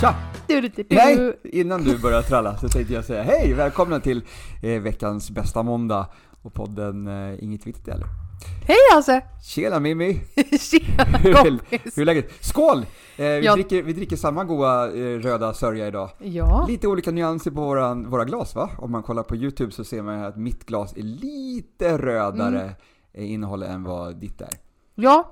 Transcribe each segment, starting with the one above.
Tja! Du, du, du. Nej, innan du börjar tralla så tänkte jag säga hej, välkomna till eh, veckans bästa måndag och podden eh, Inget Viktigt Eller. Hej Hasse! Tjena Mimmi! Tjena kompis! hur är läget? Skål! Eh, vi, Ja. dricker, vi dricker samma goda eh, röda sörja idag. Ja, Lite olika nyanser på våran, våra glas va? Om man kollar på YouTube så ser man att mitt glas är lite rödare Mm. eh, innehåll än vad ditt är. ja.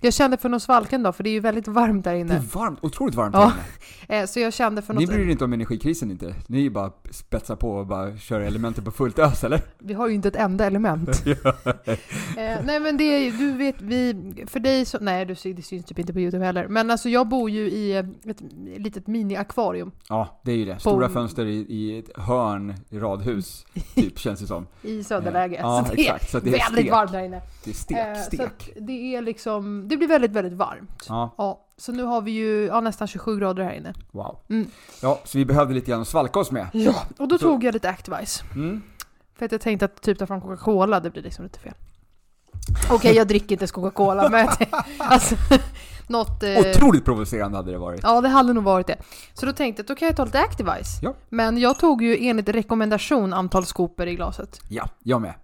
Jag kände för något svalken då, för det är ju väldigt varmt där Det inne. är varmt, otroligt varmt Ja, här inne. Eh, Så jag kände för Ni något... bryr er inte om energikrisen inte? Ni bara spetsar på och bara kör elementen på fullt ös eller? Vi har ju inte ett enda element. eh, nej men det är ju- du vet, vi, för dig så, nej du, det syns typ inte på Youtube heller. Men alltså jag bor ju i eh, ett litet mini-akvarium Ja, det är ju det. Stora fönster i, i ett hörn i radhus, typ känns det som. i söderläge. Ja, så det exakt. Så det är väldigt stek. varmt där inne. Det är stek, Så stek. att det är liksom, det blir väldigt, väldigt varmt. Ja, Ja, så nu har vi ju ja, nästan 27 grader här inne. wow. Mm. Ja, så vi behövde lite grann att svalka oss med. Ja, och då Så- tog jag lite Activise. Mm. För att jag tänkte att typ ta fram Coca-Cola, det blir liksom lite fel. Okej, jag dricker inte ens Coca-Cola, men jag tänkte- alltså, något... Eh, Otroligt provocerande hade det varit. Ja, det hade nog varit det. Så då tänkte jag att då kan jag ta lite Activise. Ja. Men jag tog ju enligt rekommendation antal skopor i glaset. Ja, jag med.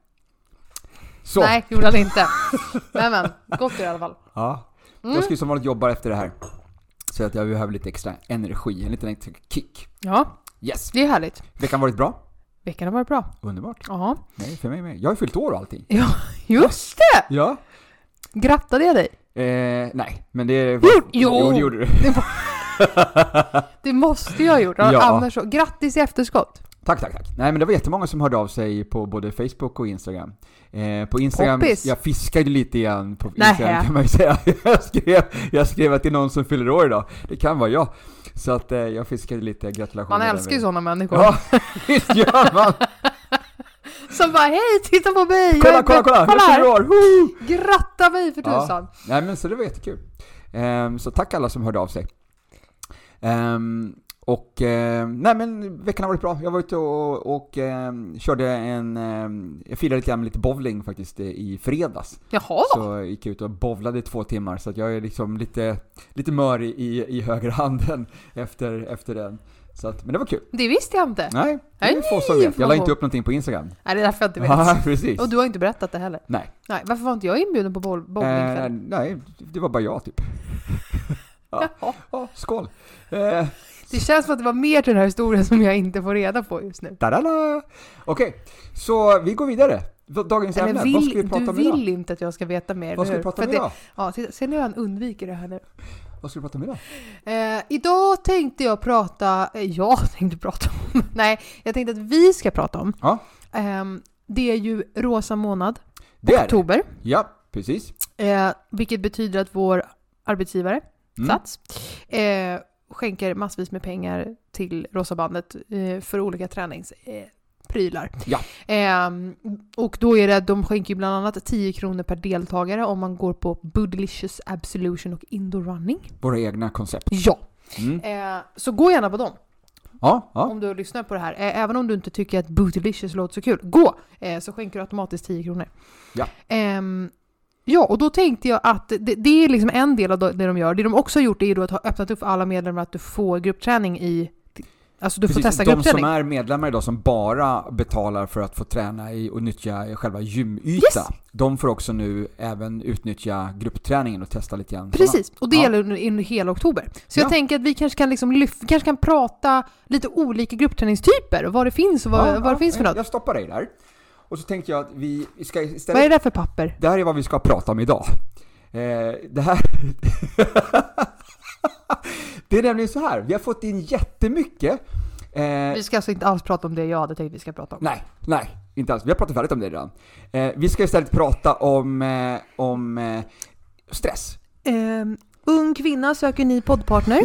Så, Nej, gjorde han inte. men men, gott i alla fall. ja. Mm. jag ska ju som vanligt jobba efter det här. Så att jag behöver lite extra energi, en liten extra kick. Ja, Yes! det är härligt. Veckan har varit bra. Veckan har varit bra. Underbart. Ja, Nej, för mig med. Jag har ju fyllt år och allting. ja just det! Ja. Grattade jag dig? Eh, nej, men det... Jo, jo. jo det gjorde du. Det måste jag ha gjort, Ja. annars så. Grattis i efterskott! Tack, tack, tack. Nej men det var jättemånga som hörde av sig på både Facebook och Instagram. Eh, på Instagram, Poppis. jag fiskade lite grann på Nähä. Instagram kan man ju säga. Jag skrev, jag skrev att det är någon som fyller år idag. Det kan vara jag. Så att eh, jag fiskade lite gratulationer. Man älskar ju så. sådana människor. Ja, visst gör man! Som bara hej, titta på mig! Jag Kolla, är- kolla, kolla! kolla Jag år! Woo! Gratta mig för Ja. tusan! Nej men så det var jättekul. Ehm, så tack alla som hörde av sig. Ehm, och, eh, nej men veckan har varit bra. Jag var ute och, och ehm, körde en, ehm, jag firade lite grann med lite bowling faktiskt eh, i fredags. Jaha! Så jag gick ut och bowlade i två timmar, så jag är liksom lite, lite mör i, i högerhanden efter, efter den. Så att, men det var kul. Det visste jag inte. Nej, det är få som vet. Jag la inte upp någonting på Instagram. Nej, det är därför jag inte vet. Ja, precis. Och du har inte berättat det heller. Nej. Nej, varför var inte jag inbjuden på bowl- Eh, bowlingkväll? nej, det var bara jag typ. ja. Jaha. Ja, skål. Eh, Det känns som att det var mer till den här historien som jag inte får reda på just nu. Okej, så vi går vidare. Dagens ämne, vad ska vi vill, prata du om idag? vill inte att jag ska veta mer, Vad ska vi prata om det- idag? Ja, ser ni hur han undviker det här nu? Vad ska vi prata om idag? Eh, idag tänkte jag prata, eh, jag tänkte prata om, nej, jag tänkte att vi ska prata om. Ja. Ehm, det är ju rosa månad, Det är det. oktober, Ja, precis. eh, vilket betyder att vår arbetsgivare, Mm. Sats, eh, skänker massvis med pengar till Rosa bandet eh, för olika träningsprylar. Prylar. Ja. Ehm, och då är det, de skänker bland annat 10 kronor per deltagare om man går på Bootylicious Absolution och Indoor Running. Våra egna koncept. Ja! Mm. Eh, så gå gärna på dem Ja, ja. om du lyssnar på det här. Eh, även om du inte tycker att Bootylicious låter så kul, gå! Eh, så skänker du automatiskt 10 kronor. Ja. Ja, och då tänkte jag att det, det är liksom en del av det de gör. Det de också har gjort är då att ha öppnat upp för alla medlemmar att du får gruppträning i... Alltså du får Precis, testa de som är medlemmar idag som bara betalar för att få träna i och nyttja själva gymyta, Yes. de får också nu även utnyttja gruppträningen och testa lite grann. Precis, och det Ja. gäller under, under hela oktober. Så jag Ja. tänker att vi kanske kan, liksom lyf- kanske kan prata lite olika gruppträningstyper, och vad det finns och vad, Ja, vad det finns för jag, något. Jag stoppar dig där. Och så tänkte jag att vi ska Vad är istället... det där för papper? Det här är vad vi ska prata om idag. Eh, det här... det är nämligen så här, vi har fått in jättemycket. Eh, Vi ska alltså inte alls prata om det jag hade tänkt vi ska prata om. nej, nej. inte alls. Vi har pratat färdigt om det redan. Eh, vi ska istället prata om, eh, om eh, stress. Ehm, ung kvinna söker ny poddpartner.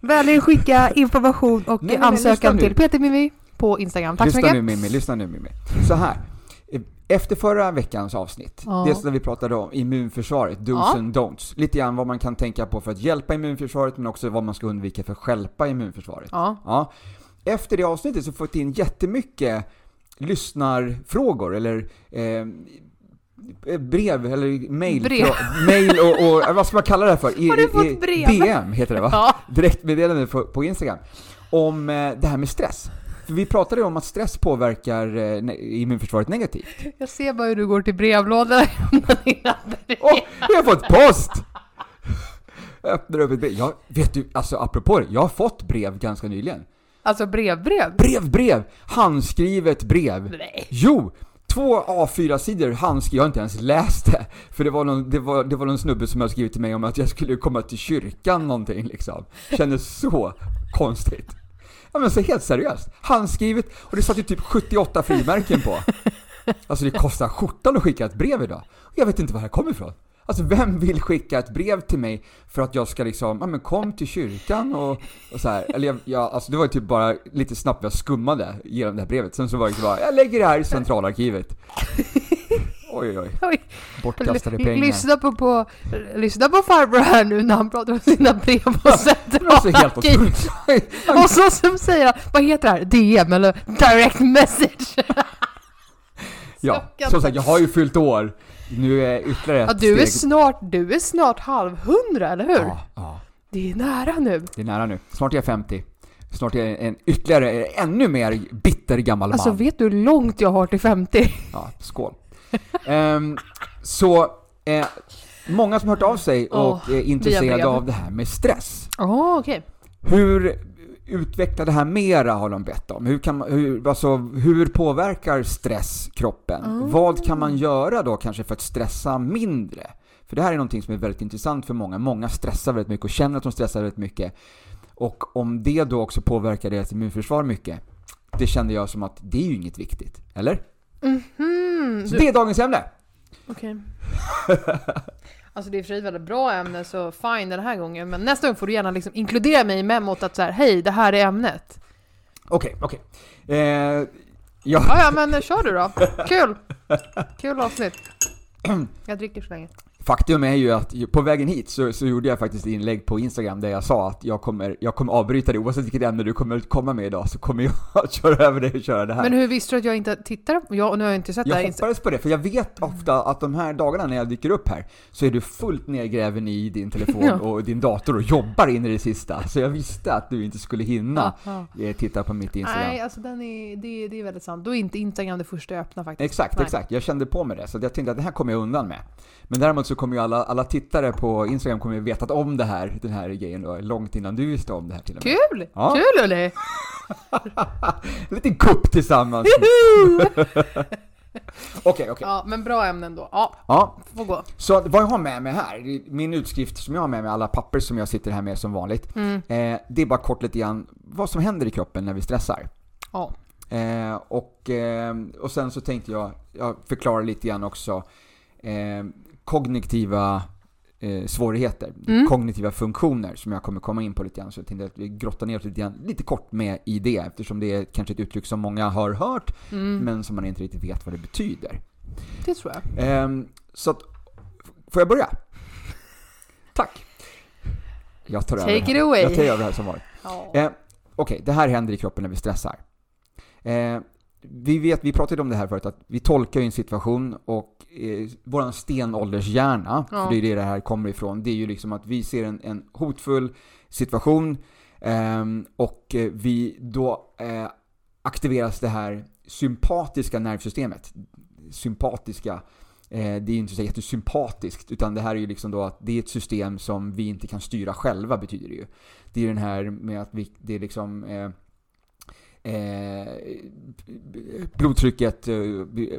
Vänligen skicka information och Nej, ansökan till Peter Mimmi på Instagram. Tack så lyssna mycket. nu Mimmi, lyssna nu Mimmi. Så här. eh, Efter förra veckans avsnitt, Ja. det som vi pratade om immunförsvaret, dos Ja. and don'ts. Lite grann vad man kan tänka på för att hjälpa immunförsvaret, men också vad man ska undvika för att stjälpa immunförsvaret. Ja. Ja. Efter det avsnittet så fått in jättemycket lyssnarfrågor, eller eh, brev, eller mail. Brev. Fra- mail och, och, vad ska man kalla det för? I, Har du fått brev? DM heter det va? Ja. Direktmeddelande på, på Instagram. Om eh, det här med stress. För vi pratade ju om att stress påverkar eh, immunförsvaret negativt. Jag ser bara hur du går till brevlådan och. Åh, vi har fått post! Öppnar upp ett brev. Jag, vet du, alltså apropå det, jag har fått brev ganska nyligen. Alltså brevbrev? Brev, brev! Handskrivet brev. Nej. Jo! Två A4-sidor handskrivet, jag har inte ens läst det. För det var, någon, det, var, det var någon snubbe som hade skrivit till mig om att jag skulle komma till kyrkan någonting liksom. Kändes så konstigt. Ja men så helt seriöst. Handskrivet, och det satt ju typ 78 frimärken på. Alltså det kostar skjortan att skicka ett brev idag. Och jag vet inte var det här kommer ifrån. Alltså vem vill skicka ett brev till mig för att jag ska liksom, ja men kom till kyrkan och, och så här. Eller jag, jag, alltså det var ju typ bara lite snabbt jag skummade genom det här brevet. Sen så var det bara, jag lägger det här i centralarkivet. Oj oj oj, bortkastade pengar. Lyssna på, på, lyssna på farbror här nu när han pratar om sina brev och Det var så helt. Och så som säger han, vad heter det här? DM eller direct message? Ja, som sagt jag har ju fyllt år. Nu är ytterligare ett Ja, du är steg. snart, du är snart halv hundra, eller hur? Ja, ja. Det är nära nu. Det är nära nu. Snart är jag 50. Snart är jag en ytterligare, ännu mer bitter gammal Alltså man. vet du hur långt jag har till 50? Ja, skål. Ehm, så, eh, många som hört av sig och Åh, är intresserade av det här med stress. Ja, okej. Hur utveckla det här mera har de bett om. Hur, kan, hur, alltså, hur påverkar stress kroppen? Ah. Vad kan man göra då kanske för att stressa mindre? För det här är någonting som är väldigt intressant för många. Många stressar väldigt mycket och känner att de stressar väldigt mycket. Och om det då också påverkar deras immunförsvar mycket, det kände jag som att det är ju inget viktigt. Eller? Mhm, Så du- det är dagens ämne! Okej. Alltså det är för sig ett väldigt bra ämne så fine den här gången men nästa gång får du gärna liksom inkludera mig i memot att så här, hej det här är ämnet. Okej, okej. Eh, ja, Ja, ja men kör du då. Kul! Kul avsnitt. Jag dricker så länge. Faktum är ju att på vägen hit så, så gjorde jag faktiskt ett inlägg på Instagram där jag sa att jag kommer, jag kommer avbryta det oavsett vilket ämne du kommer komma med idag så kommer jag att köra över dig och köra det här. Men hur visste du att jag inte tittar? Ja, nu har jag inte sett det här jag hoppades på det, för jag vet ofta att de här dagarna när jag dyker upp här så är du fullt nedgräven i din telefon Ja. och din dator och jobbar in i det sista. Så jag visste att du inte skulle hinna Ja, eh, titta på mitt Instagram. Nej, alltså den är, det, det är väldigt sant. Då är inte Instagram det första jag öppnar faktiskt. Exakt, Nej. exakt. Jag kände på mig det, så jag tänkte att det här kommer jag undan med. Men däremot så kommer ju alla, alla tittare på Instagram kommer ju vetat om det här, den här grejen då, långt innan du visste om det här till och med. Kul! Ja. Kul Ulli! En liten kupp tillsammans. Okej, okej. Ja, men bra ämnen då. Ja, Ja, får gå. så vad jag har med mig här, min utskrift som jag har med mig, alla papper som jag sitter här med som vanligt. Mm. Eh, det är bara kort lite grann vad som händer i kroppen när vi stressar. Ja. Eh, och, eh, och sen så tänkte jag, jag förklara lite grann också eh, kognitiva eh, svårigheter, Mm. kognitiva funktioner som jag kommer komma in på lite grann. Så jag tänkte att vi grottar ner oss lite, grann, lite kort med i det eftersom det är kanske ett uttryck som många har hört Mm. men som man inte riktigt vet vad det betyder. Det tror jag. Ehm, så att, får jag börja? Tack! Jag tar över. Take här. it away. Jag tar över här som vanligt. Ja. Eh, Okej, det här händer i kroppen när vi stressar. Eh, vi vet, vi pratade om det här förut, att vi tolkar ju en situation och eh, våran stenåldershjärna, Ja. för det är det det här kommer ifrån, det är ju liksom att vi ser en, en hotfull situation ehm, och eh, vi då eh, aktiveras det här sympatiska nervsystemet. Sympatiska, eh, det är ju inte så jättesympatiskt, utan det här är ju liksom då att det är ett system som vi inte kan styra själva, betyder det ju. Det är den här med att vi, det är liksom eh, blodtrycket, eh,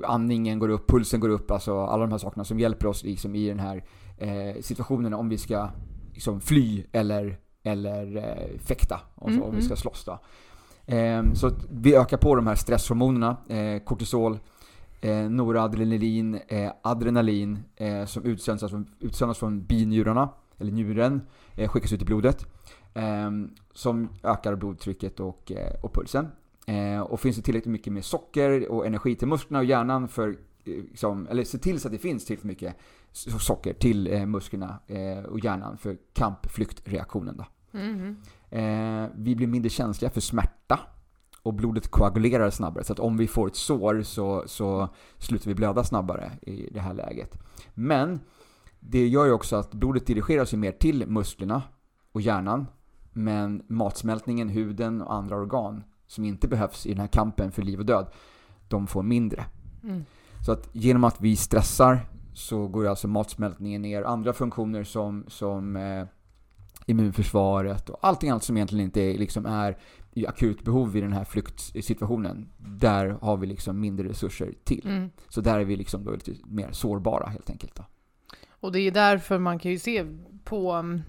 andningen går upp, pulsen går upp, alltså alla de här sakerna som hjälper oss liksom i den här eh, situationen om vi ska liksom fly eller, eller eh, fäkta, alltså Mm, om vi mm. ska slåss då. Eh, så vi ökar på de här stresshormonerna, eh, kortisol, eh, noradrenalin, eh, adrenalin eh, som utsöndras från, utsöndras från binjurarna, eller njuren, eh, skickas ut i blodet. Eh, som ökar blodtrycket och, eh, och pulsen. Eh, och finns det tillräckligt mycket med socker och energi till musklerna och hjärnan för liksom, eller se till så att det finns tillräckligt mycket socker till eh, musklerna eh, och hjärnan för kamp-flyktreaktionen. Då. Mhm. Eh, vi blir mindre känsliga för smärta och blodet koagulerar snabbare. Så att om vi får ett sår så, så slutar vi blöda snabbare i det här läget. Men det gör ju också att blodet dirigeras ju mer till musklerna och hjärnan. Men matsmältningen, huden och andra organ som inte behövs i den här kampen för liv och död, de får mindre. Mm. Så att genom att vi stressar så går alltså matsmältningen ner. Andra funktioner som, som eh, immunförsvaret och allting annat som egentligen inte är, liksom är i akut behov i den här flyktsituationen. Där har vi liksom mindre resurser till. Mm. Så där är vi liksom då lite mer sårbara helt enkelt. Då. Och det är därför man kan ju se på, um,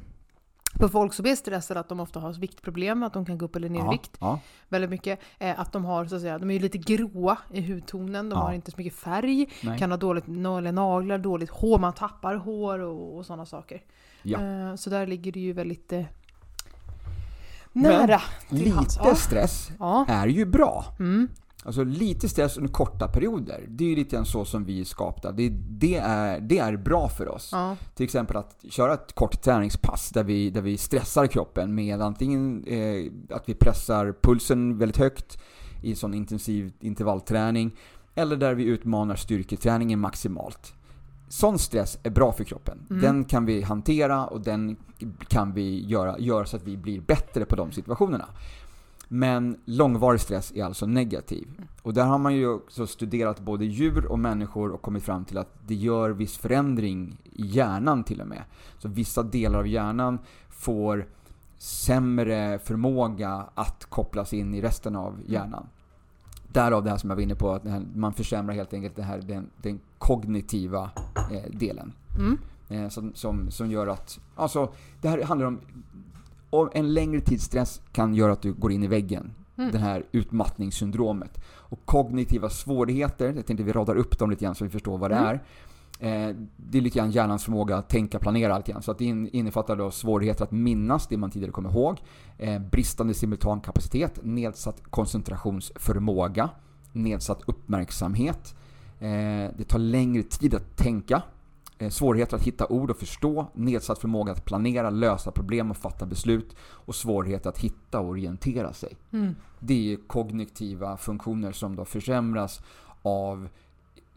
på folk som är stressade att de ofta har viktproblem, att de kan gå upp eller ner i Ja, vikt ja, väldigt mycket. Eh, att de har, så att säga, de är ju lite gråa i hudtonen, de Ja. har inte så mycket färg, nej. kan ha dåligt naglar, dåligt hår, man tappar hår och, och sådana saker. Eh, så där ligger det ju väldigt eh, Men nära hands. Lite stress är ju bra. Mm. Alltså lite stress under korta perioder, det är ju lite grann så som vi är skapta. Det, det, är, det är bra för oss. Ja. Till exempel att köra ett kort träningspass där vi, där vi stressar kroppen med antingen eh, att vi pressar pulsen väldigt högt i sån intensiv intervallträning eller där vi utmanar styrketräningen maximalt. Sån stress är bra för kroppen. Mm. Den kan vi hantera och den kan vi göra, göra så att vi blir bättre på de situationerna. Men långvarig stress är alltså negativ. Och där har man ju också studerat både djur och människor och kommit fram till att det gör viss förändring i hjärnan till och med. Så vissa delar av hjärnan får sämre förmåga att kopplas in i resten av hjärnan. Därav det här som jag var inne på, att man försämrar helt enkelt det här, den, den kognitiva eh, delen. Mm. Eh, som, som, som gör att, alltså det här handlar om, om en längre tids stress kan göra att du går in i väggen. Mm. Det här utmattningssyndromet. Och kognitiva svårigheter, jag tänkte vi radar upp dem lite grann så vi förstår vad det Mm. är. Eh, det är lite grann hjärnans förmåga att tänka, planera allt grann. Så att det in- innefattar då svårigheter att minnas det man tidigare kommer ihåg, eh, bristande simultankapacitet, nedsatt koncentrationsförmåga, nedsatt uppmärksamhet. Eh, det tar längre tid att tänka, svårigheter att hitta ord och förstå, nedsatt förmåga att planera, lösa problem och fatta beslut och svårigheter att hitta och orientera sig. Mm. Det är kognitiva funktioner som då försämras av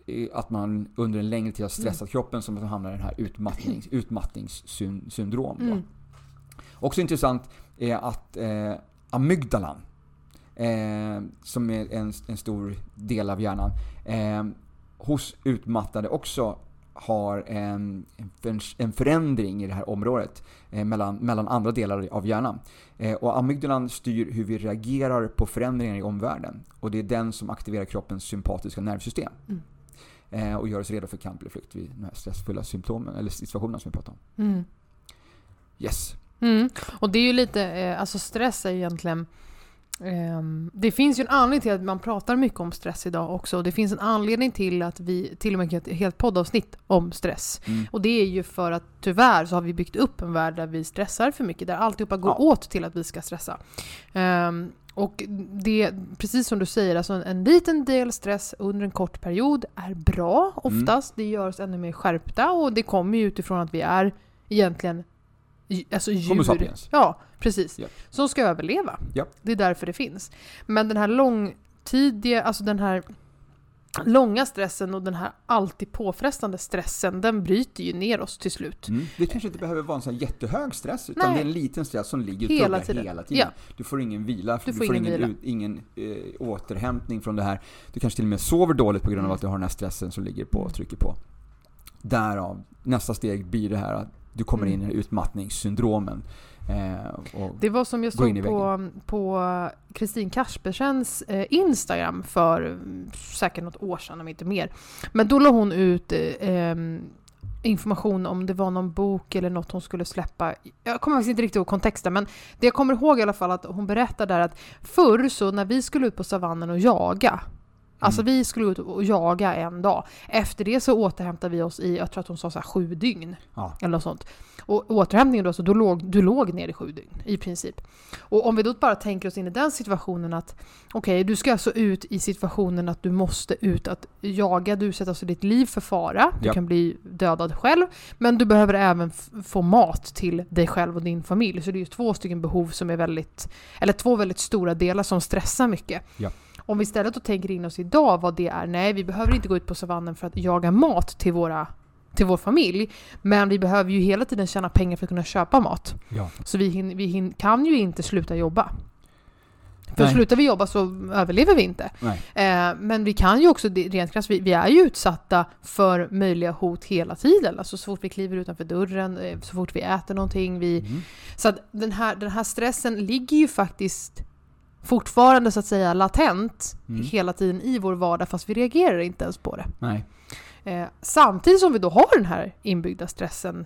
eh, att man under en längre tid har stressat kroppen som att man hamnar i den här utmattnings, utmattningssyndrom. Mm. Också intressant är att eh, amygdalan, eh, som är en, en stor del av hjärnan, eh, hos utmattade också har en, förändring i det här området eh, mellan, mellan andra delar av hjärnan. Eh, och amygdalan styr hur vi reagerar på förändringar i omvärlden. Och det är den som aktiverar kroppens sympatiska nervsystem. Mm. Eh, och gör oss redo för kamp eller flykt vid de här stressfulla symptomen, eller situationerna som vi pratar om. Mm. Yes. Mm. Och det är ju lite, alltså stress är ju egentligen det finns ju en anledning till att man pratar mycket om stress idag också. Det finns en anledning till att vi till och med har ett helt poddavsnitt om stress. Mm. Och det är ju för att tyvärr så har vi byggt upp en värld där vi stressar för mycket. Där alltihopa går Ja. åt till att vi ska stressa. Ehm, och det, precis som du säger, alltså en, en liten del stress under en kort period är bra oftast. Det gör oss ännu mer skärpta och det kommer ju utifrån att vi är egentligen alltså djur. Ja, precis. Ja. Som ska överleva. Ja. Det är därför det finns. Men den här långtidiga, alltså den här långa stressen och den här alltid påfrestande stressen, den bryter ju ner oss till slut. Mm. Det kanske inte behöver vara en sån jättehög stress, utan Nej. det är en liten stress som ligger Hela tiden. hela tiden. Ja. Du får ingen vila, Du får får ingen vila. ut, ingen eh, återhämtning från det här. Du kanske till och med sover dåligt på grund av Mm. att du har den här stressen som ligger på och trycker på. Därav, nästa steg blir det här att du kommer in i här utmattningssyndromen. Eh, Det var som jag såg på, på Kristin Kaspersens eh, Instagram för mm, säkert något år sedan, om inte mer. Men då la hon ut eh, information om det var någon bok eller något hon skulle släppa. Jag kommer faktiskt inte riktigt ihåg kontexten, men det jag kommer ihåg i alla fall att hon berättar där att förr så när vi skulle ut på savannen och jaga, Alltså Mm. vi skulle ut och jaga en dag. Efter det så återhämtade vi oss i, jag tror att hon sa så här, sju dygn. Ja. Eller något sånt. Och återhämtningen då, så då låg, du låg ner i sju dygn i princip. Och om vi då bara tänker oss in i den situationen att okej, du ska alltså ut i situationen att du måste ut att jaga, du sätter alltså ditt liv för fara, du Ja. kan bli dödad själv, men du behöver även få mat till dig själv och din familj. Så det är ju två stycken behov som är väldigt, eller två väldigt stora delar som stressar mycket. Ja. Om vi istället då tänker in oss idag vad det är, nej vi behöver inte gå ut på savannen för att jaga mat till, våra, till vår familj, men vi behöver ju hela tiden tjäna pengar för att kunna köpa mat. Ja. Så vi, hin, vi hin, kan ju inte sluta jobba. För Nej. slutar vi jobba så överlever vi inte. Eh, men vi kan ju också, rent krasst, vi, vi är ju utsatta för möjliga hot hela tiden. Alltså så fort vi kliver utanför dörren, eh, så fort vi äter någonting. Vi, Mm. så att den här, den här stressen ligger ju faktiskt fortfarande så att säga latent Mm. hela tiden i vår vardag fast vi reagerar inte ens på det. Nej. Eh, samtidigt som vi då har den här inbyggda stressen,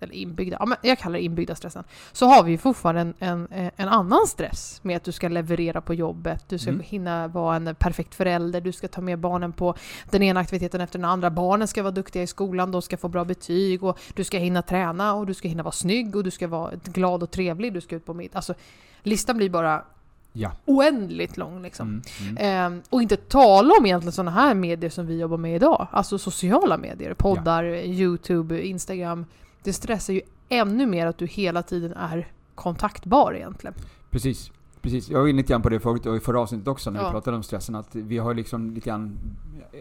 eller inbyggda, ja, men jag kallar det inbyggda stressen, så har vi ju fortfarande en, en, en annan stress med att du ska leverera på jobbet, du ska Mm. hinna vara en perfekt förälder, du ska ta med barnen på den ena aktiviteten efter den andra, barnen ska vara duktiga i skolan, de ska få bra betyg och du ska hinna träna och du ska hinna vara snygg och du ska vara glad och trevlig, du ska ut på middag. Alltså, listan blir bara Ja. oändligt lång liksom. Mm. Mm. Ehm, och inte tala om egentligen sådana här medier som vi jobbar med idag. Alltså sociala medier, poddar, Youtube, Instagram. Det stressar ju ännu mer att du hela tiden är kontaktbar egentligen. Precis. Precis. Jag var inne lite grann på det förut och i förra avsnittet också när Ja. vi pratade om stressen. Att vi har liksom lite grann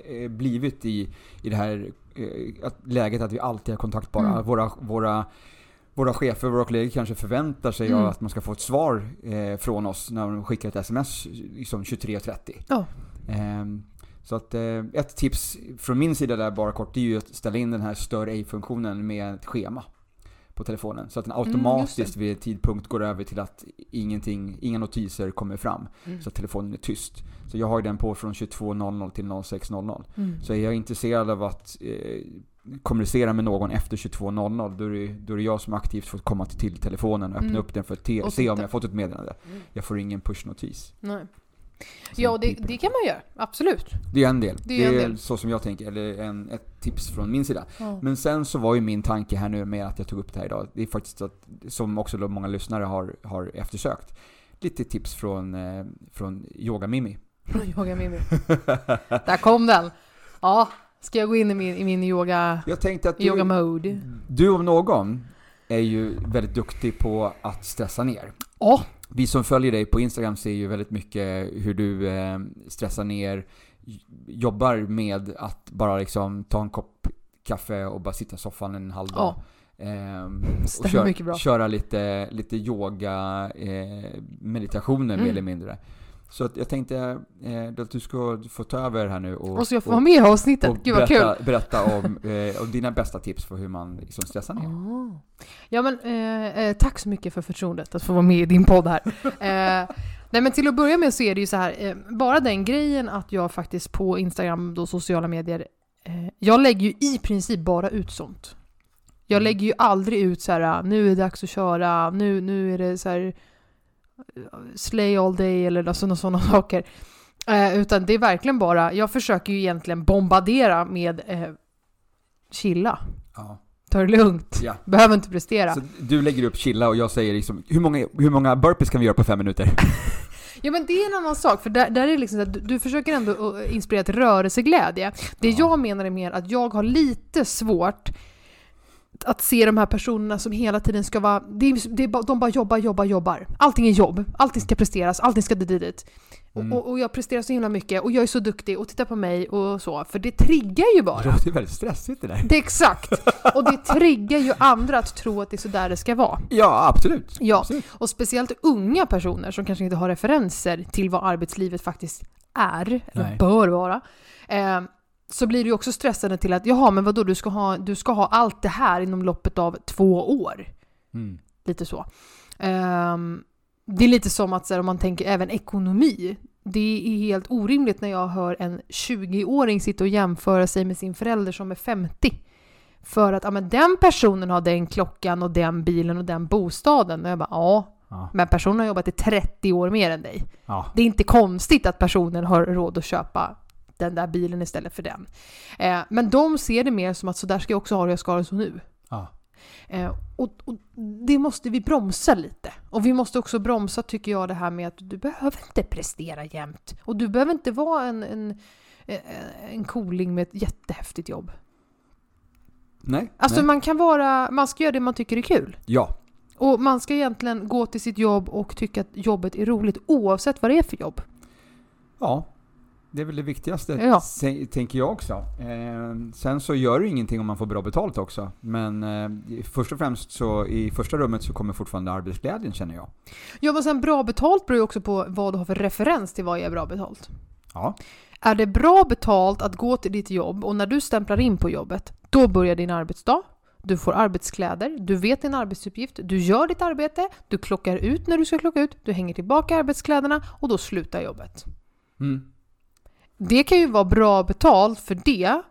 eh, blivit i, i det här eh, att läget att vi alltid är kontaktbara. Mm. Våra, våra, våra chefer, våra kollegor kanske förväntar sig Mm. att man ska få ett svar eh, från oss när de skickar ett sms liksom 23.30. Ja. Ehm, så att eh, ett tips från min sida där bara kort, det är ju att ställa in den här stör ej-funktionen med ett schema på telefonen. Så att den Mm, automatiskt vid tidpunkt går över till att ingenting, inga notiser kommer fram. Mm. Så att telefonen är tyst. Så jag har ju den på från 22.00 till 06.00. Mm. Så är jag intresserad av att eh, kommunicera med någon efter 22.00 då är, det, då är det jag som aktivt får komma till, telefonen och öppna Mm. upp den för att te, se om jag fått ett meddelande. Mm. Jag får ingen pushnotis. Nej. Ja, det, det kan man göra. Absolut. det är en del. Det är en del. så som jag tänker, eller en, ett tips från min sida. Ja. Men sen så var ju min tanke här nu med att jag tog upp det här idag, det är faktiskt att, som också många lyssnare har, har eftersökt, lite tips från, eh, från Yoga Mimi. Yoga Mimi. Där kom den! Ja, ska jag gå in i min, i min yoga, Jag tänkte att yoga du, mode? du om någon är ju väldigt duktig på att stressa ner. Ja, Vi som följer dig på Instagram ser ju väldigt mycket hur du eh, stressar ner, jobbar med att bara liksom ta en kopp kaffe och bara sitta i soffan en halv dag. ja. Ehm, och kör, köra lite, lite yoga, eh, meditationer Mm. mer eller mindre. Så att jag tänkte eh, att du ska få ta över här nu och, Och så jag får vara med i avsnittet. och Gud vad kul! berätta, berätta om, eh, om dina bästa tips för hur man liksom stressar ner. Ah. Ja men eh, eh, tack så mycket för förtroendet att få vara med i din podd här. Eh, nej men till att börja med så är det ju så här, eh, bara den grejen att jag faktiskt på Instagram, då sociala medier, jag lägger ju i princip bara ut sånt. Jag Mm. lägger ju aldrig ut så här, nu är det dags att köra, nu, nu är det så här slay all day eller sådana sådana saker. Eh, utan det är verkligen bara, jag försöker ju egentligen bombardera med eh, chilla, Ja. ta det lugnt. Ja. Behöver inte prestera. Så du lägger upp chilla och jag säger liksom, hur många, hur många burpees kan vi göra på fem minuter? Ja men det är en annan sak, för där, där är det liksom så att du, du försöker ändå uh, inspirera till rörelseglädje. Det Ja. jag menar är mer att jag har lite svårt att se de här personerna som hela tiden ska vara, det är, det är, de bara jobbar, jobbar, jobbar. Allting är jobb, allting ska presteras, allting ska dit, dit. Mm. Och, och, jag presterar så himla mycket och jag är så duktig och titta på mig och så, för det triggar ju Det bara. låter väldigt stressigt det där. Det är exakt! Och det triggar ju andra att tro att det är så där det ska vara. Ja, absolut. Ja, Absolut. och speciellt unga personer som kanske inte har referenser till vad arbetslivet faktiskt är, eller Nej. bör vara. Eh, så blir det också stressande till att jaha, men vadå, du ska, ha, du ska ha allt det här inom loppet av två år. Mm. Lite så. Ehm, det är lite som att så här, om man tänker även ekonomi. Det är helt orimligt när jag hör en 20-åring sitta och jämföra sig med sin förälder som är 50. För att ja, men den personen har den klockan och den bilen och den bostaden. Och jag bara ja, Ja. men personen har jobbat i 30 år mer än dig. Ja. Det är inte konstigt att personen har råd att köpa den där bilen istället för den. Eh, men de ser det mer som att så där ska jag också ha det, jag ska ha det så nu. Ja. Eh, och, och det måste vi bromsa lite. Och vi måste också bromsa, tycker jag, det här med att du behöver inte prestera jämt. Och du behöver inte vara en, en, eh, en cooling med ett jättehäftigt jobb. Nej. Alltså nej. man kan vara, man ska göra det man tycker är kul. Ja. Och man ska egentligen gå till sitt jobb och tycka att jobbet är roligt oavsett vad det är för jobb. Ja. Det är väl det viktigaste, Ja. tänker jag också. Eh, sen så gör det ingenting om man får bra betalt också. Men eh, först och främst så, i första rummet så kommer fortfarande arbetsglädjen känner jag. Ja men sen bra betalt beror ju också på vad du har för referens till vad är bra betalt. Ja. Är det bra betalt att gå till ditt jobb och när du stämplar in på jobbet, då börjar din arbetsdag. Du får arbetskläder, du vet din arbetsuppgift, du gör ditt arbete, du klockar ut när du ska klocka ut, du hänger tillbaka arbetskläderna och då slutar jobbet. Mm. Det kan ju vara bra betalt för det,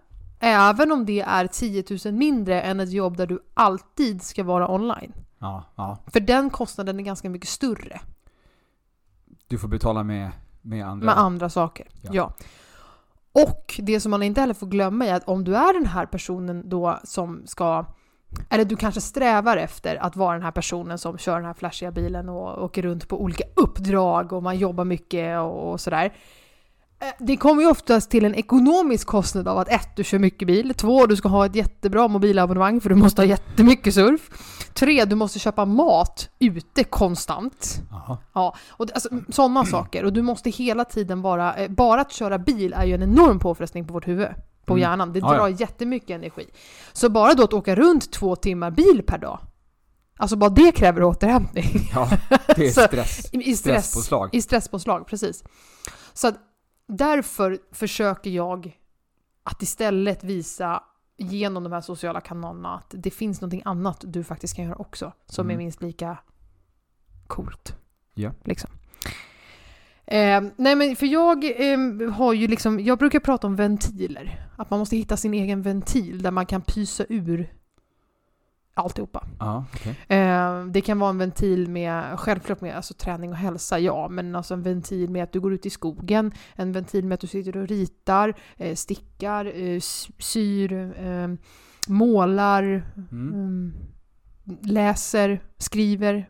även om det är 10 000 mindre än ett jobb där du alltid ska vara online. Ja, ja. För den kostnaden är ganska mycket större. Du får betala med, med andra. Med andra saker. Ja. Ja. Och det som man inte heller får glömma är att om du är den här personen då som ska eller du kanske strävar efter att vara den här personen som kör den här flashiga bilen och åker runt på olika uppdrag och man jobbar mycket och, och sådär. Eh, Det kommer ju oftast till en ekonomisk kostnad av att ett, du kör mycket bil. Två, du ska ha ett jättebra mobilabonnemang för du måste ha jättemycket surf. Tre, du måste köpa mat ute konstant. Ja, och alltså, sådana saker. Och du måste hela tiden vara... Eh, bara att köra bil är ju en enorm påfrestning på vårt huvud. På Mm. hjärnan. Det Ja, ja. drar jättemycket energi. Så bara då att åka runt två timmar bil per dag. Alltså bara det kräver återhämtning. Ja, det är Så- stress. I, i stress, Stresspåslag. I stresspåslag, precis. Så att därför försöker jag att istället visa genom de här sociala kanalerna att det finns någonting annat du faktiskt kan göra också. Som Mm. är minst lika coolt. Ja. Liksom. Eh, nej men för jag eh, har ju liksom, jag brukar prata om ventiler. Att man måste hitta sin egen ventil där man kan pysa ur alltihopa. Ja, okej. Eh, det kan vara en ventil med, självklart med alltså, träning och hälsa, ja, men alltså en ventil med att du går ut i skogen, en ventil med att du sitter och ritar, eh, stickar, eh, syr, eh, målar, Mm. mm, läser, skriver.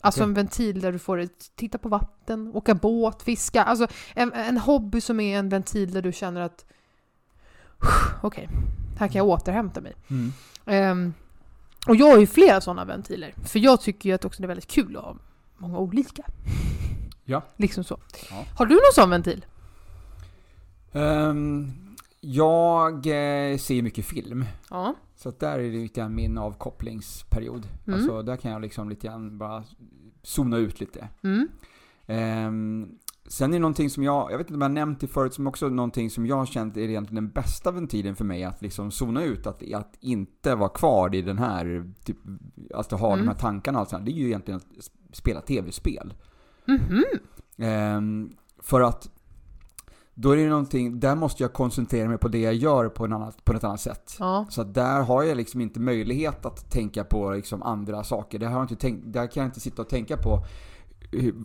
Alltså Okej. en ventil där du får titta på vatten, åka båt, fiska. Alltså en, en hobby som är en ventil där du känner att okej, här kan jag återhämta mig. Mm. Ehm, och jag har ju flera sådana ventiler. För jag tycker ju att också det är väldigt kul att ha många olika. Ja. Liksom så. Ja. Har du någon sån ventil? Ehm, jag eh, ser mycket film. Ja. Så där är det lite grann min avkopplingsperiod. Mm. Alltså där kan jag liksom lite grann bara zona ut lite. Mm. Ehm, sen är det någonting som jag, jag vet inte om jag har nämnt det förut, som också är någonting som jag har känt är egentligen den bästa ventilen för mig att liksom zona ut, att, att inte vara kvar i den här, typ, att ha Mm. de här tankarna och allt sånt. Det är ju egentligen att spela tv-spel. Mhm. Ehm, för att då är det någonting, där måste jag koncentrera mig på det jag gör på, en annat, på ett annat sätt. Ja. Så där har jag liksom inte möjlighet att tänka på liksom andra saker. Där, har jag inte tänkt, där kan jag inte sitta och tänka på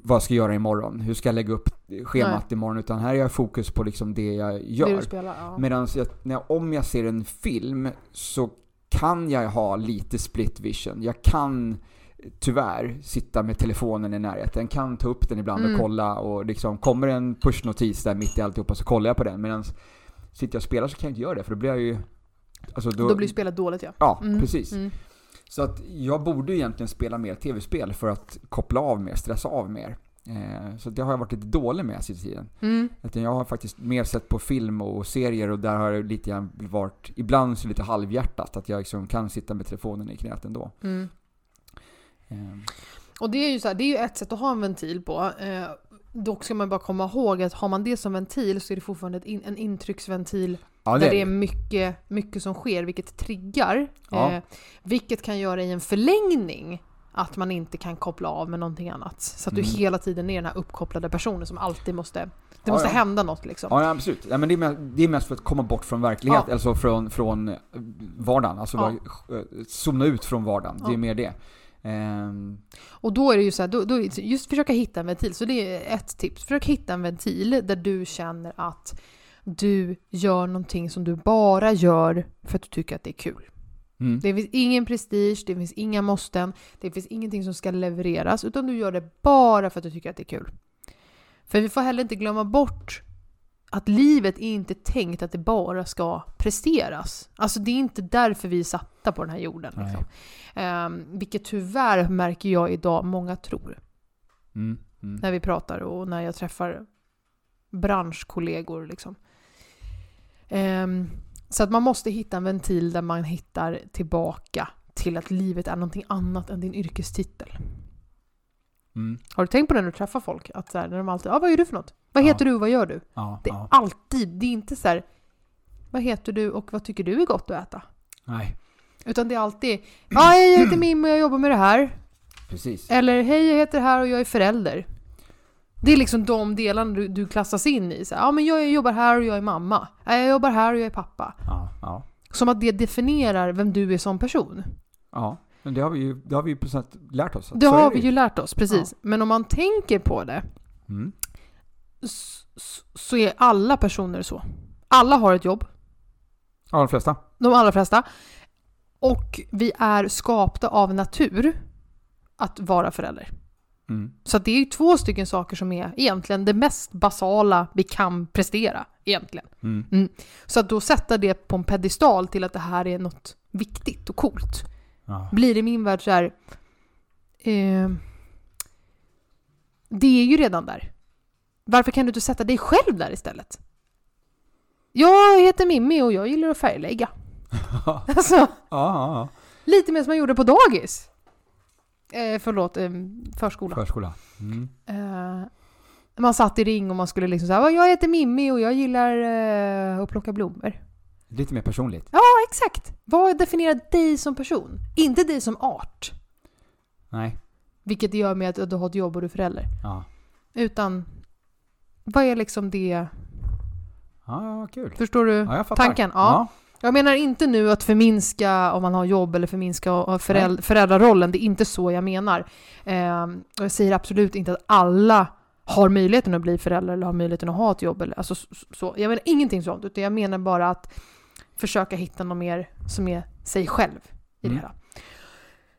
vad jag ska göra imorgon. Hur ska jag lägga upp schemat imorgon? Utan här är jag fokus på liksom det jag Det gör. du spelar? Ja. Medan jag, när jag, om jag ser en film så kan jag ha lite split vision. Jag kan tyvärr sitta med telefonen i närheten. kan ta upp den ibland Mm. och kolla och liksom kommer en pushnotis där mitt i alltihopa så kollar jag på den. Medan sitter jag och spelar så kan jag inte göra det för då blir jag ju... Alltså då, blir spelet dåligt ja. Ja, Mm. precis. Mm. Så att jag borde egentligen spela mer tv-spel för att koppla av mer, stressa av mer. Eh, så det har jag varit lite dålig med sista tiden. Mm. Jag har faktiskt mer sett på film och serier och där har det lite grann varit, ibland så lite halvhjärtat, att jag liksom kan sitta med telefonen i knät ändå. Mm. Eh, Och det är ju så här, det är ju ett sätt att ha en ventil på. Eh, dock ska man bara komma ihåg att har man det som ventil så är det fortfarande in, en intrycksventil ja, där det är mycket, mycket som sker, vilket triggar. Ja. Eh, vilket kan göra i en förlängning att man inte kan koppla av med någonting annat. Så att du Mm. hela tiden är den här uppkopplade personen som alltid måste Det måste ja. hända något liksom. Ja, ja, absolut. Ja, men det, är mest, det är mest för att komma bort från verklighet, Ja. alltså från, från eh, vardagen. Alltså Ja. bara, eh, zona ut från vardagen. Det Ja. är mer det. Ehm, Och då är det ju så här, då, då, just försöka hitta en ventil. Så det är ett tips. Försök hitta en ventil där du känner att du gör någonting som du bara gör för att du tycker att det är kul. mm. Det finns ingen prestige, det finns inga måsten, det finns ingenting som ska levereras, utan du gör det bara för att du tycker att det är kul. För vi får heller inte glömma bort att livet är inte tänkt att det bara ska presteras. Alltså det är inte därför vi är satta på den här jorden. Liksom. Um, vilket tyvärr märker jag idag många tror Mm. Mm. när vi pratar och när jag träffar branschkollegor. Liksom. Ehm, så att man måste hitta en ventil där man hittar tillbaka till att livet är någonting annat än din yrkestitel. Mm. Har du tänkt på det när du träffar folk? Att så här, när de alltid, ah, vad gör du för något? Vad Ja. heter du och vad gör du? Ja, Det är ja. alltid, det är inte så här, vad heter du och vad tycker du är gott att äta? Nej, Utan det är alltid, ja hej jag heter Mimmi och jag jobbar med det här. precis. Eller hej jag heter det här och jag är förälder. Det är liksom de delarna du, du klassas in i. Så, här, ja men jag jobbar här och jag är mamma. Ja, jag jobbar här och jag är pappa. Ja, ja. Som att det definierar vem du är som person. ja. Men det har vi ju, det har vi ju på sätt lärt oss. Det så har vi ju. lärt oss, precis. Men om man tänker på det Mm. s- s- så är alla personer så. Alla har ett jobb. Ja, de flesta. De allra flesta. Och vi är skapta av natur att vara förälder. Mm. Så det är ju två stycken saker som är egentligen det mest basala vi kan prestera. Egentligen. Mm. Så att då sätta det på en pedestal till att det här är något viktigt och coolt. Ja. Blir i min värld så här... Eh, det är ju redan där. Varför kan du inte sätta dig själv där istället? Jag heter Mimmi och jag gillar att färglägga. Alltså, ja, ja. lite mer som man gjorde på dagis. Eh, förlåt, eh, förskola. Förskola. Mm. Eh, man satt i ring och man skulle liksom säga jag heter Mimmi och jag gillar eh, att plocka blommor. Lite mer personligt. Ja, exakt. Vad definierar dig som person? Inte dig som art. Nej. Vilket gör med att du har ett jobb och du är förälder. Ja. Utan, vad är liksom det... Ja, ja, kul. Förstår du Ja, tanken? Ja. Jag menar inte nu att förminska om man har jobb eller förminska föräld- föräldrarollen. Det är inte så jag menar. Och jag säger absolut inte att alla har möjligheten att bli förälder eller har möjligheten att ha ett jobb. Eller, alltså, så, så. Jag menar ingenting sånt, utan jag menar bara att försöka hitta något mer som är sig själv i Mm. det hela.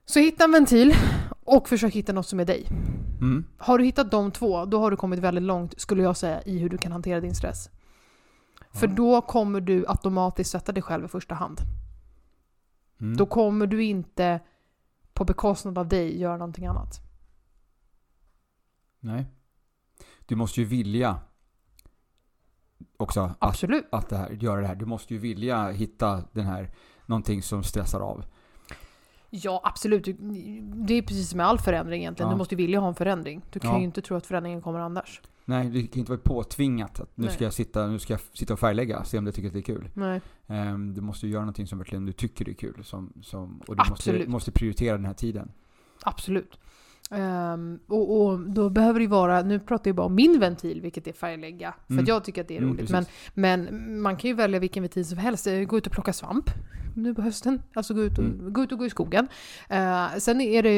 Så hitta en ventil och försök hitta något som är dig. Mm. Har du hittat de två, då har du kommit väldigt långt, skulle jag säga, i hur du kan hantera din stress. För då kommer du automatiskt sätta dig själv i första hand. Mm. Då kommer du inte på bekostnad av dig göra någonting annat. Nej. Du måste ju vilja också att, Absolut. att det här, göra det här. Du måste ju vilja hitta den här, någonting som stressar av. Ja, absolut. Det är precis som med all förändring egentligen. Ja. Du måste ju vilja ha en förändring. Du kan Ja. ju inte tro att förändringen kommer annars. Nej, det kan inte vara påtvingat att nu Nej. ska jag sitta, nu ska jag sitta och färglägga, se om du tycker att det är kul. Nej. Ehm, du måste ju göra någonting som verkligen du tycker är kul. Som, som, och du måste, måste prioritera den här tiden. Absolut. Ehm, och, och då behöver det vara, nu pratar jag bara om min ventil, vilket är färglägga. För Mm. jag tycker att det är Mm, roligt. precis. men, men man kan ju välja vilken ventil som helst. Eh, Gå ut och plocka svamp nu på hösten. Alltså gå ut och, Mm. gå, ut och gå i skogen. Eh, sen är det,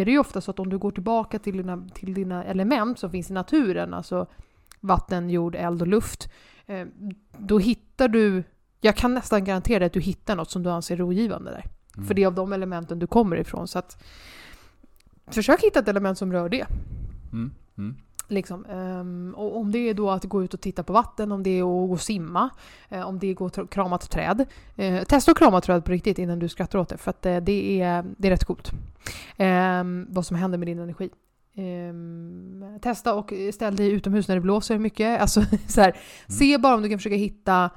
är det ju ofta så att om du går tillbaka till dina, till dina element som finns i naturen, alltså vatten, jord, eld och luft. Eh, då hittar du, jag kan nästan garantera dig att du hittar något som du anser rogivande där. Mm. För det är av de elementen du kommer ifrån. Så att, försök hitta ett element som rör det. Mm. Mm. Liksom. Ehm, och om det är då att gå ut och titta på vatten, om det är att gå och simma, eh, om det är att gå och krama ett träd. Eh, testa att krama ett träd på riktigt innan du skrattar åt det, för att eh, det, är, det är rätt coolt. Ehm, vad som händer med din energi. Ehm, testa och ställ dig utomhus när det blåser mycket. Alltså, så här, Se bara om du kan försöka hitta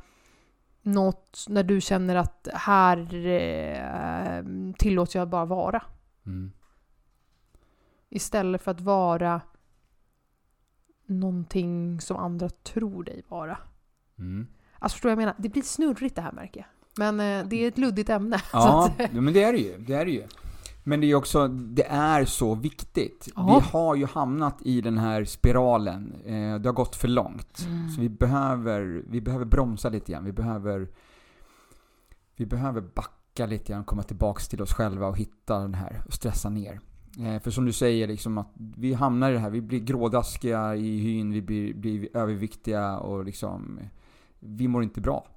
något när du känner att här eh, tillåter jag bara vara. Mm. Istället för att vara någonting som andra tror dig vara. Mm. Alltså förstår du vad jag menar? Det blir snurrigt det här märker jag. Men eh, det är ett luddigt ämne. Ja, att, men det är det ju. Det är det ju. Men det är också, det är så viktigt. Ja. Vi har ju hamnat i den här spiralen. Eh, det har gått för långt. Mm. Så vi behöver, vi behöver bromsa lite grann. Vi behöver, vi behöver backa lite grann, komma tillbaks till oss själva och hitta den här, och stressa ner. Eh, för som du säger, liksom att vi hamnar i det här, vi blir grådaskiga i hyn, vi blir, blir överviktiga och liksom, vi mår inte bra.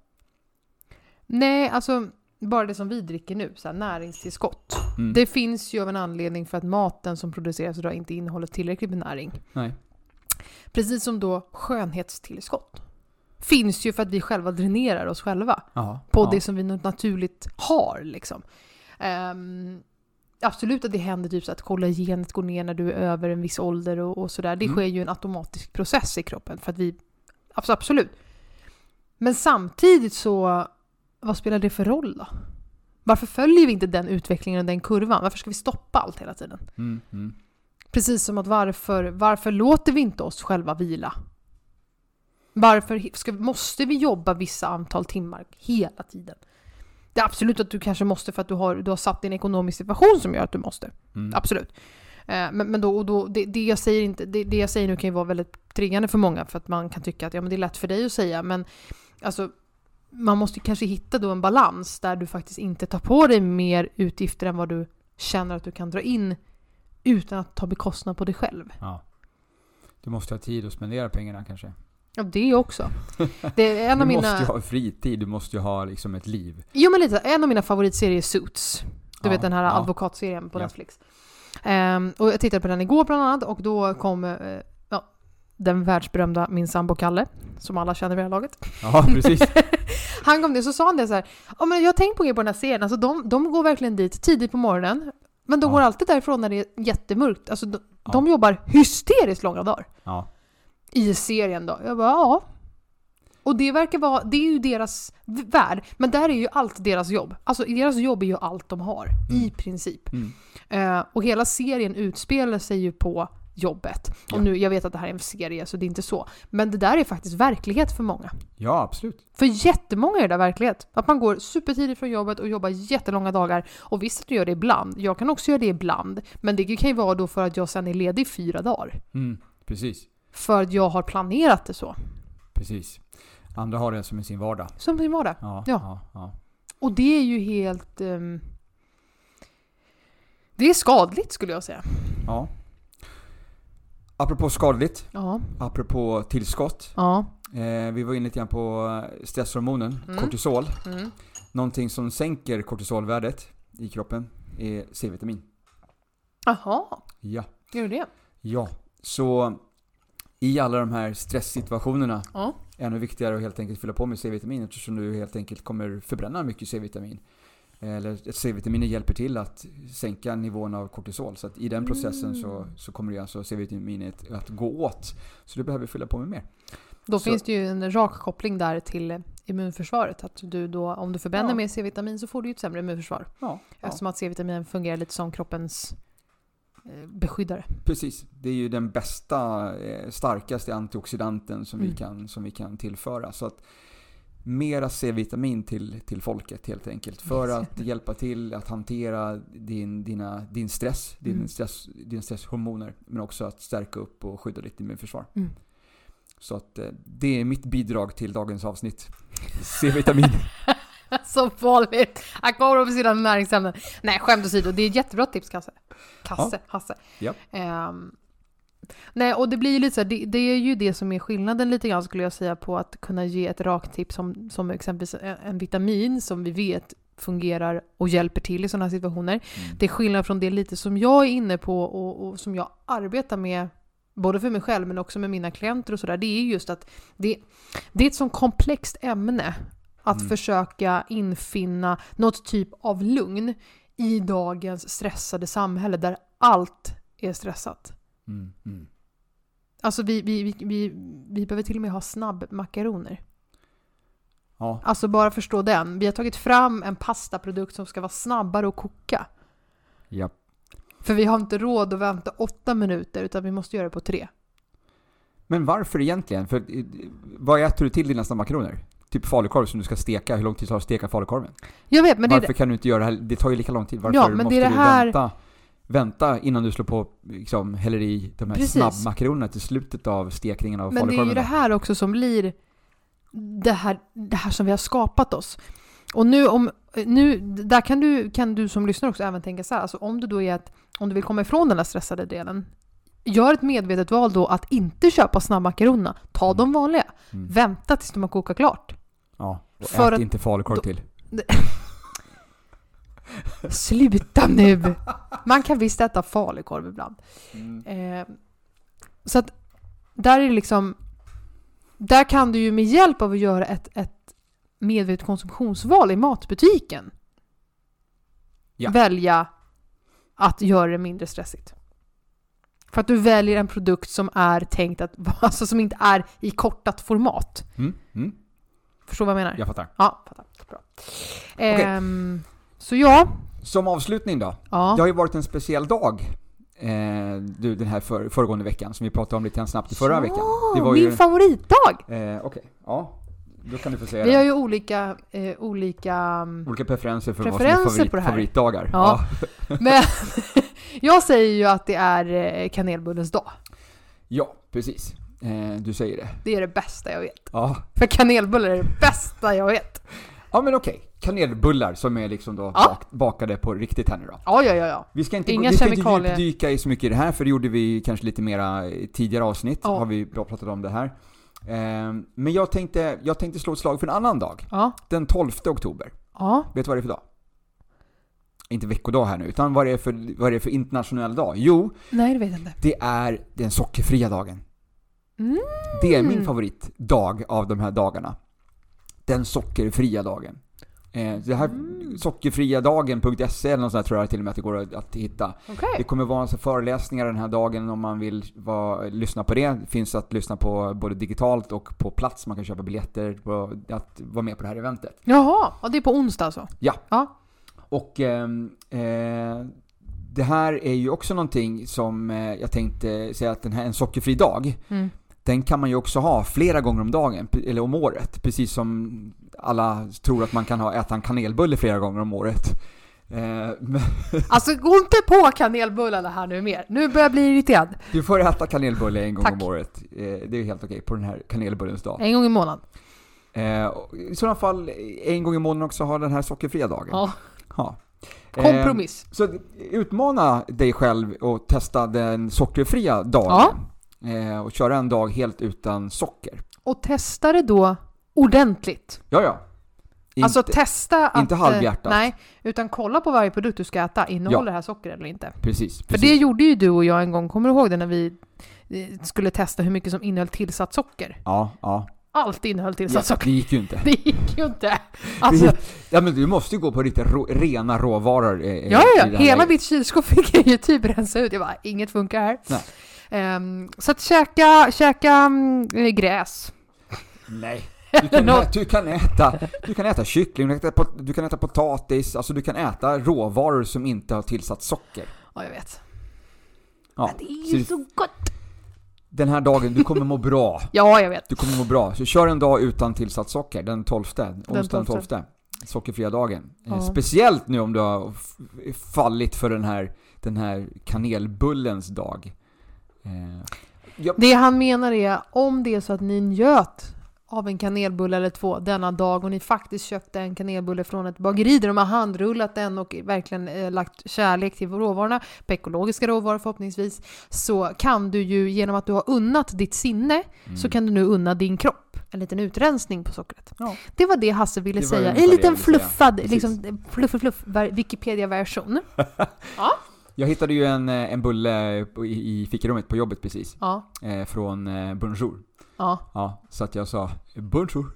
Nej, alltså bara det som vi dricker nu, så här, näringstillskott. Mm. Det finns ju av en anledning för att maten som produceras idag inte innehåller tillräckligt med näring. Nej. Precis som då skönhetstillskott. Finns ju för att vi själva dränerar oss själva Ja. på ja. det som vi naturligt har. Liksom. Ehm, absolut att det händer typ så att kollagenet går ner när du är över en viss ålder och, och sådär. Det Mm. sker ju en automatisk process i kroppen för att vi... abs- Absolut. Men samtidigt så, vad spelar det för roll då? Varför följer vi inte den utvecklingen och den kurvan? Varför ska vi stoppa allt hela tiden? Mm, mm. Precis som att varför, varför låter vi inte oss själva vila? Varför ska, måste vi jobba vissa antal timmar hela tiden? Det är absolut att du kanske måste för att du har, du har satt din ekonomisk situation som gör att du måste. Mm. Absolut. Eh, Men, men då, och då, det, det, jag säger inte, det, det jag säger nu kan ju vara väldigt triggande för många för att man kan tycka att ja, men det är lätt för dig att säga men alltså man måste kanske hitta då en balans där du faktiskt inte tar på dig mer utgifter än vad du känner att du kan dra in utan att ta bekostnad på dig själv. Ja. Du måste ha tid att spendera pengarna kanske. Ja, det också. Det är en du av mina... måste ju ha fritid, du måste ju ha liksom ett liv. Jo men lite, en av mina favoritserier är Suits. Du Ja, vet den här ja. advokatserien på Ja. Netflix. Ehm, och jag tittade på den igår bland annat och då kom eh, ja, den världsberömda Min sambo Kalle, som alla känner vid det här laget. Ja, precis. Han kom ner så sa han det så här, ja men jag har tänkt på er på den här serien, alltså de, de går verkligen dit tidigt på morgonen, men de går alltid därifrån när det är jättemörkt. Alltså de, de jobbar hysteriskt långa dagar. Ja. I serien då. Jag bara, ja. Och det verkar vara, det är ju deras värld, men där är ju allt deras jobb. Alltså deras jobb är ju allt de har, i Mm. princip. Mm. Eh, och hela serien utspelar sig ju på jobbet. Och Ja. nu, jag vet att det här är en serie, så det är inte så. Men det där är faktiskt verklighet för många. ja, absolut. För jättemånga är det där verklighet. Att man går supertidigt från jobbet och jobbar jättelånga dagar. Och visst att du gör det ibland. Jag kan också göra det ibland. Men det kan ju vara då för att jag sen är ledig i fyra dagar. Mm. Precis. För att jag har planerat det så. Precis. Andra har det som i sin vardag. Som sin vardag. Ja. Ja. ja, ja. Och det är ju helt... ehm, det är skadligt skulle jag säga. ja. Apropå skadligt, Ja. apropå tillskott. Ja. Eh, vi var inne lite grann på stresshormonen, Mm. kortisol. Mm. Någonting som sänker kortisolvärdet i kroppen är C-vitamin. Jaha, Ja. gör det? Ja, så i alla de här stresssituationerna Ja. ännu viktigare att helt enkelt fylla på med C-vitamin eftersom du helt enkelt kommer förbränna mycket C-vitamin. Eller C-vitaminer hjälper till att sänka nivån av kortisol. Så att i den processen så, Mm. så kommer det alltså C-vitaminet att gå åt. Så du behöver fylla på med mer. Då Så- finns det ju en rak koppling där till immunförsvaret. Att du då, om du förbränner Ja. mer C-vitamin så får du ju ett sämre immunförsvar. Ja, ja. Eftersom att C-vitamin fungerar lite som kroppens beskyddare. precis. Det är ju den bästa, eh, starkaste antioxidanten som, vi, Mm. kan, som vi kan tillföra. Så att mera C-vitamin till, till folket helt enkelt. För att hjälpa till att hantera din, dina, din stress, din Mm. stress, din stresshormoner. Men också att stärka upp och skydda ditt immunförsvar. Mm. Så att eh, det är mitt bidrag till dagens avsnitt. C-vitamin. Som vanligt. Han kommer på sina näringsämnen. Nej, skämt åsido. Det är ett jättebra tips, Kasse. Kasse, Hasse. Ja. Ehm, nej, och det blir ju lite så här, det, det är ju det som är skillnaden lite grann skulle jag säga på att kunna ge ett rakt tips som, som exempelvis en, en vitamin som vi vet fungerar och hjälper till i sådana här situationer. Mm. Det är skillnad från det lite som jag är inne på och, och som jag arbetar med både för mig själv men också med mina klienter och sådär. Det är just att det, det är ett sånt komplext ämne att Mm. försöka infinna något typ av lugn i dagens stressade samhälle där allt är stressat. Mm. Mm. Alltså vi, vi, vi, vi, vi behöver till och med ha snabbmakaroner. Ja, Alltså bara förstå den. Vi har tagit fram en pastaprodukt som ska vara snabbare att koka. ja. För vi har inte råd att vänta åtta minuter utan vi måste göra det på tre. Men varför egentligen? För, eh, vad äter du till dina snabbmakaroner? Typ falukorv som du ska steka. Hur lång tid tar det att steka falukorven? Jag vet, men det Varför kan du inte göra det här? Det tar ju lika lång tid. Varför Ja, det måste det du här- vänta, vänta innan du slår på, liksom, häller i de här Precis. snabbmakaronerna till slutet av stekningen av Men det är falukorven? ju det här också som blir det här, det här som vi har skapat oss. Och nu, om, nu där kan du, kan du som lyssnar också även tänka så här, alltså om du då är att, om du vill komma ifrån den här stressade delen, gör ett medvetet val då att inte köpa snabbmakaronerna. Ta de vanliga. Mm. Vänta tills de har kokat klart. Ja, och För ät att- inte falukorv till. Sluta nu! Man kan visst äta falukorv ibland. Mm. Eh, så att där är det liksom... Där kan du ju med hjälp av att göra ett, ett medvetet konsumtionsval i matbutiken Ja. välja att göra det mindre stressigt. För att du väljer en produkt som är tänkt att alltså som inte är i kortat format. Mm. Mm. Förstår vad jag menar? Jag fattar. Ja, fattar. Bra. Ehm, så ja, Som avslutning då. ja. Det har ju varit en speciell dag eh, du, den här för, föregående veckan, som vi pratade om lite snabbt i förra ja, veckan. Det var min ju... favoritdag! Eh, Okej, ja. Då kan du få säga Vi har det. ju olika, eh, olika mm, Olika preferenser för Preferenser vad som är favorit, på det här. favoritdagar. Ja. Men jag säger ju att det är eh, kanelbullens dag. ja, precis. Eh, du säger det. Det är det bästa jag vet. Ja, För kanelbullar är det bästa jag vet. ja men okej. Kanelbullar som är liksom då Ja. bak, bakade på riktigt här nu då. Ja, ja, ja, ja. Vi ska inte, Inga vi ska inte kemikalier. djupdyka i så mycket i det här, för det gjorde vi kanske lite mera i tidigare avsnitt, Ja. har vi pratat om det här. Eh, men jag tänkte, jag tänkte slå ett slag för en annan dag. Ja, Den 12 oktober. ja. Vet du vad det är för dag? Inte veckodag här nu, utan vad det är för, vad det är för internationell dag? Jo, Nej, det vet jag inte. det är den sockerfria dagen. Mm. Det är min favoritdag av de här dagarna. Den sockerfria dagen. Eh, det här Mm. sockerfriadagen.se eller något sånt där tror jag till och med att det går att, att hitta. Okej. Det kommer vara en föreläsningar den här dagen om man vill vara, lyssna på det. Det finns att lyssna på både digitalt och på plats. Man kan köpa biljetter på att vara med på det här eventet. Jaha, ja, det är på onsdag alltså? Ja. Ja. Och ehm, eh, det här är ju också någonting som eh, jag tänkte säga att den här en sockerfri dag, Mm. Den kan man ju också ha flera gånger om dagen, eller om året. Precis som alla tror att man kan ha, äta en kanelbulle flera gånger om året. Eh, Alltså gå inte på kanelbullarna här nu mer. Nu börjar jag bli irriterad. du får äta kanelbulle en gång Tack. om året. Eh, det är helt okej på den här kanelbullens dag. En gång i månaden. Eh, I sådana fall en gång i månaden också ha den här sockerfria dagen. Ja. Ja. Kompromiss. Så utmana dig själv och testa den sockerfria dagen. Eh, och köra en dag helt utan socker. Och testa det då ordentligt. Ja, ja. Inte, alltså testa att... inte halvhjärtat. eh, Nej, utan kolla på varje produkt du ska äta. Innehåller det här socker eller inte? precis. För precis. det gjorde ju du och jag en gång, kommer du ihåg det när vi eh, skulle testa hur mycket som innehöll tillsatt socker? Ja, ja. Allt innehöll ja. tillsatt socker. Det gick ju inte. Det gick ju inte. Alltså, Ja men du måste ju gå på riktigt rå, rena råvaror. eh, ja, ja, här hela läget. mitt kylskåp fick jag ju typ rensa ut. Jag bara, inget funkar här. Nej. Ehm, så att käka, käka mm, gräs. Nej. Du kan, Nå- ä- du, kan äta, du kan äta kyckling, du kan äta, du kan äta potatis, alltså du kan äta råvaror som inte har tillsatt socker. Ja, jag vet. Ja. Det är Så ju så gott. Den här dagen, du kommer må bra. Ja, jag vet. Du kommer må bra. Så kör en dag utan tillsatt socker, den 12. Onsdag den 12. 12. Sockerfria dagen. Eh, Ja. Speciellt nu om du har fallit för den här, den här kanelbullens dag. Eh, ja, Det han menar är, om det är så att ni njöt av en kanelbulle eller två denna dag och ni faktiskt köpte en kanelbulle från ett bageri där de har handrullat den och verkligen eh, lagt kärlek till råvarorna, på ekologiska råvaror förhoppningsvis, så kan du ju genom att du har unnat ditt sinne så kan du nu unna din kropp en liten utrensning på sockret. Ja. Det var det Hasse ville Det säga. En liten fluffad, liksom, fluff, fluff, fluff, ver- Wikipedia-version. Jag hittade ju en, eh, en bulle i, i fikarummet på jobbet precis. Ja, Eh, från eh, Bonjour. ja. Ja, så att jag sa Bonjour.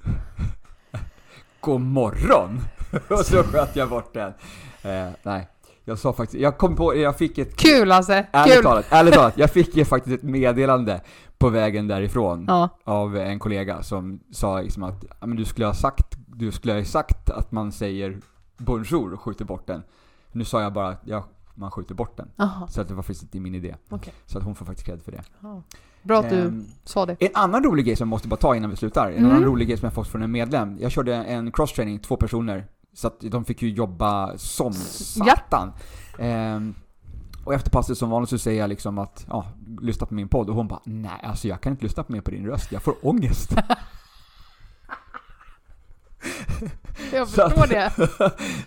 God morgon! Och så sköt jag bort den. Eh, nej, jag sa faktiskt, jag kom på, jag fick ett Kul Hasse! Ärligt Kul! talat, ärligt talat, jag fick ju faktiskt ett meddelande på vägen därifrån Ja. av en kollega som sa liksom att men du skulle ha sagt, du skulle ha sagt att man säger bonjour och skjuter bort den. Nu sa jag bara jag man skjuter bort den. Aha, Så att det var faktiskt inte min idé. okej. Så att hon får faktiskt cred för det. Ja. Bra att du Ehm, sa det. En annan rolig grej som jag måste bara ta innan vi slutar, en Mm. annan rolig grej som jag fått från en medlem. Jag körde en cross-training, två personer, så att de fick ju jobba som satan. Ehm, och efter passet som vanligt så säger jag liksom att, ja, lyssna på min podd, och hon bara nej, alltså jag kan inte lyssna på mer på din röst, jag får ångest. Jag Så att- förstår det.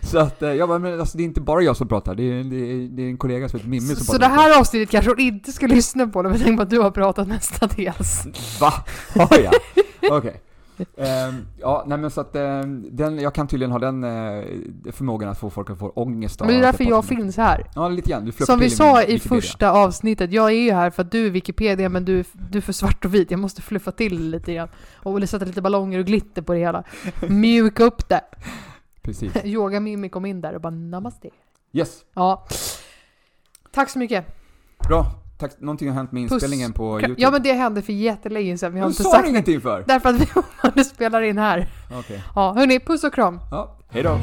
så att, eh, bara, men alltså det är inte bara jag som pratar, det är, det är, det är en kollega som heter Mimmi som Så, så pratar. det här avsnittet kanske hon inte ska lyssna på, men tänk på att du har pratat mestadels. Va? Har jag? Okej. Ehm, ja, nej men så att ehm, den, jag kan tydligen ha den eh, förmågan att få folk att få ångest av Men det är därför jag finns här. Ja, lite grann. Som vi sa i Wikipedia. första avsnittet, jag är ju här för att du är Wikipedia men du, du är för svart och vit. Jag måste fluffa till lite grann. Och sätta lite ballonger och glitter på det hela. Mjuka upp det. Precis. Yoga Mimmi kom in där och bara namaste. Yes, Ja. Tack så mycket. bra. Tack. Någonting har hänt med Puss. inspelningen på YouTube. Ja men det hände för jättelänge sedan. Vi har Men inte sa sagt ingenting för? Därför att vi fortfarande spelar in här. Okej. Ja, hörni, puss och kram. Ja, hej då.